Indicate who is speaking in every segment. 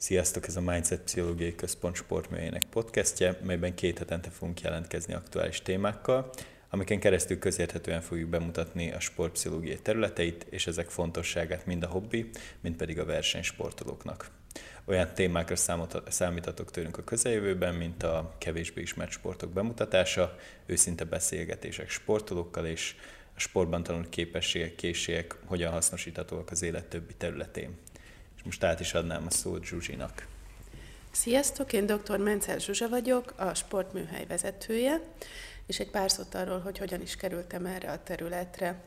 Speaker 1: Sziasztok, ez a Mindset Pszichológiai Központ sportműhelyének podcastje, melyben két hetente fogunk jelentkezni aktuális témákkal, amiken keresztül közérthetően fogjuk bemutatni a sportpszichológiai területeit és ezek fontosságát mind a hobbi, mind pedig a versenysportolóknak. Olyan témákra számítatok tőlünk a közeljövőben, mint a kevésbé ismert sportok bemutatása, őszinte beszélgetések sportolókkal és a sportban tanult képességek, készségek hogyan hasznosíthatóak az élet többi területén. És most át is adnám a szót Zsuzsinak.
Speaker 2: Sziasztok, én dr. Mencel Zsuzsa vagyok, a sportműhely vezetője, és egy pár szót arról, hogy hogyan is kerültem erre a területre.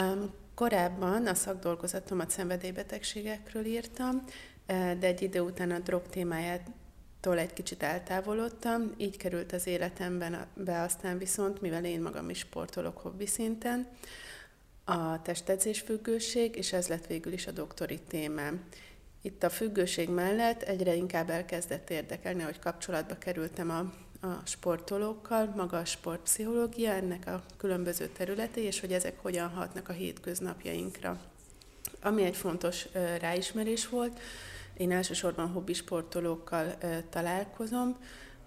Speaker 2: Um, korábban a szakdolgozatomat szenvedélybetegségekről írtam, eh, de egy idő után a drog témájától egy kicsit eltávolodtam, így került az életemben be aztán viszont, mivel én magam is sportolok hobbi szinten, a testedzés függőség, és ez lett végül is a doktori témám. Itt a függőség mellett egyre inkább elkezdett érdekelni, hogy kapcsolatba kerültem a, a sportolókkal, maga a sportpszichológia, ennek a különböző területi, és hogy ezek hogyan hatnak a hétköznapjainkra. Ami egy fontos ráismerés volt, én elsősorban hobbi sportolókkal találkozom,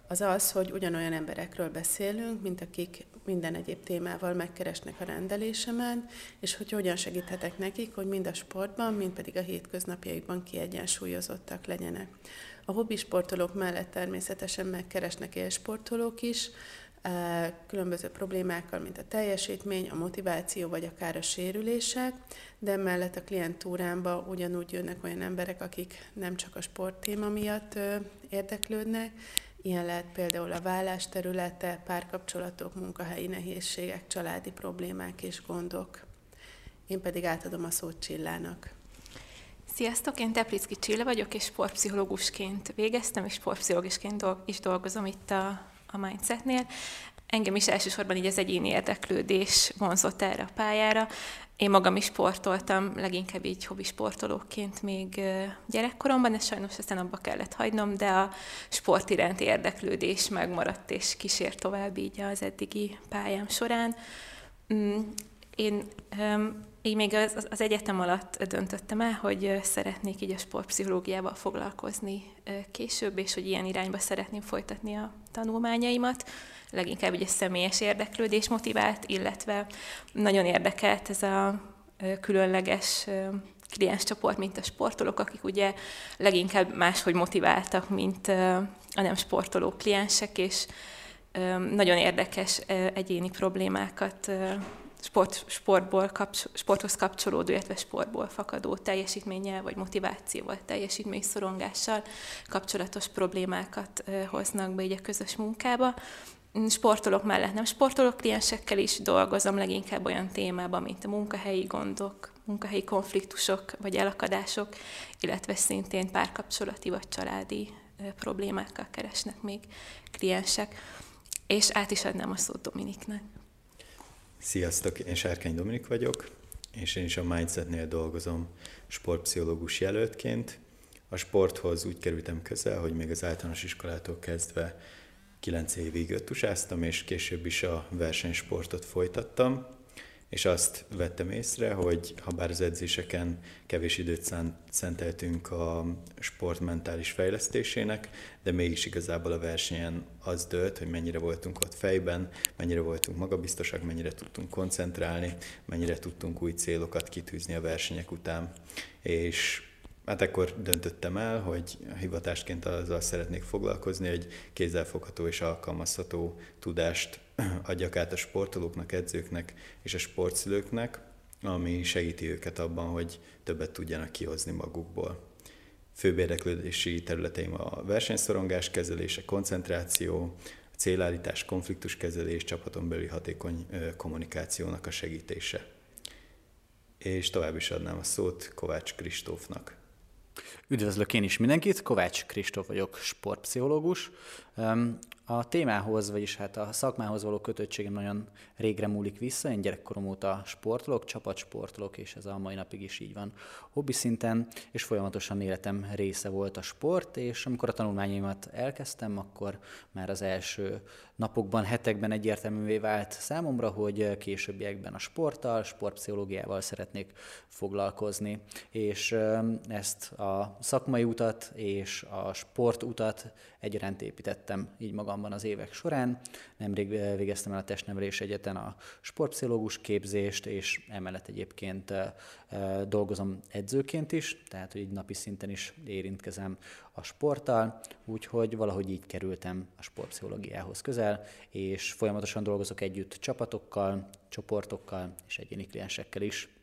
Speaker 2: az az, hogy ugyanolyan emberekről beszélünk, mint akik minden egyéb témával megkeresnek a rendelésemen, és hogy hogyan segíthetek nekik, hogy mind a sportban, mind pedig a hétköznapjaikban kiegyensúlyozottak legyenek. A hobbi sportolók mellett természetesen megkeresnek élsportolók is, eh, különböző problémákkal, mint a teljesítmény, a motiváció, vagy akár a sérülések, de mellett a klientúrámba ugyanúgy jönnek olyan emberek, akik nem csak a sporttéma miatt érdeklődnek, Ilyen lehet például a vállás területe, párkapcsolatok, munkahelyi nehézségek, családi problémák és gondok. Én pedig átadom a szót Csillának.
Speaker 3: Sziasztok, én Teplicki Csilla vagyok, és sportpszichológusként végeztem, és sportpszichológusként is dolgozom itt a, a Mindsetnél. Engem is elsősorban így az egyéni érdeklődés vonzott erre a pályára. Én magam is sportoltam, leginkább így hobbi sportolóként még gyerekkoromban, és sajnos aztán abba kellett hagynom, de a sport iránti érdeklődés megmaradt, és kísért tovább így az eddigi pályám során. Én így még az, az egyetem alatt döntöttem el, hogy szeretnék így a sportpszichológiával foglalkozni később, és hogy ilyen irányba szeretném folytatni a tanulmányaimat. Leginkább egy személyes érdeklődés motivált, illetve nagyon érdekelt ez a különleges klienscsoport, mint a sportolók, akik ugye leginkább máshogy motiváltak, mint a nem sportoló kliensek, és nagyon érdekes egyéni problémákat sport, sportból kapcs, sporthoz kapcsolódó, illetve sportból fakadó teljesítménnyel vagy motivációval, teljesítményszorongással kapcsolatos problémákat hoznak be így a közös munkába sportolók mellett nem sportolók kliensekkel is dolgozom, leginkább olyan témában, mint a munkahelyi gondok, munkahelyi konfliktusok vagy elakadások, illetve szintén párkapcsolati vagy családi problémákkal keresnek még kliensek. És át is adnám a szót Dominiknek.
Speaker 1: Sziasztok, én Sárkány Dominik vagyok, és én is a Mindsetnél dolgozom sportpszichológus jelöltként. A sporthoz úgy kerültem közel, hogy még az általános iskolától kezdve kilenc évig öttusáztam, és később is a versenysportot folytattam, és azt vettem észre, hogy ha bár az edzéseken kevés időt szenteltünk a sport mentális fejlesztésének, de mégis igazából a versenyen az dőlt, hogy mennyire voltunk ott fejben, mennyire voltunk magabiztosak, mennyire tudtunk koncentrálni, mennyire tudtunk új célokat kitűzni a versenyek után. És Hát ekkor döntöttem el, hogy hivatásként azzal szeretnék foglalkozni, hogy kézzelfogható és alkalmazható tudást adjak át a sportolóknak, edzőknek és a sportszülőknek, ami segíti őket abban, hogy többet tudjanak kihozni magukból. Főbb érdeklődési területeim a versenyszorongás kezelése, koncentráció, célállítás, konfliktuskezelés, csapaton belüli hatékony kommunikációnak a segítése. És tovább is adnám a szót Kovács Kristófnak.
Speaker 4: Üdvözlök én is mindenkit, Kovács Kristóf vagyok, sportpszichológus. A témához, vagyis hát a szakmához való kötöttségem nagyon régre múlik vissza. Én gyerekkorom óta sportolok, csapatsportolok, és ez a mai napig is így van hobbi szinten, és folyamatosan életem része volt a sport, és amikor a tanulmányaimat elkezdtem, akkor már az első napokban, hetekben egyértelművé vált számomra, hogy későbbiekben a sporttal, sportpszichológiával szeretnék foglalkozni, és ezt a szakmai utat és a sportutat egyaránt építettem így magamban az évek során. Nemrég végeztem el a testnevelés egyeten a sportpszichológus képzést, és emellett egyébként dolgozom edzőként is, tehát hogy így napi szinten is érintkezem a sporttal, úgyhogy valahogy így kerültem a sportpszichológiához közel, és folyamatosan dolgozok együtt csapatokkal, csoportokkal és egyéni kliensekkel is.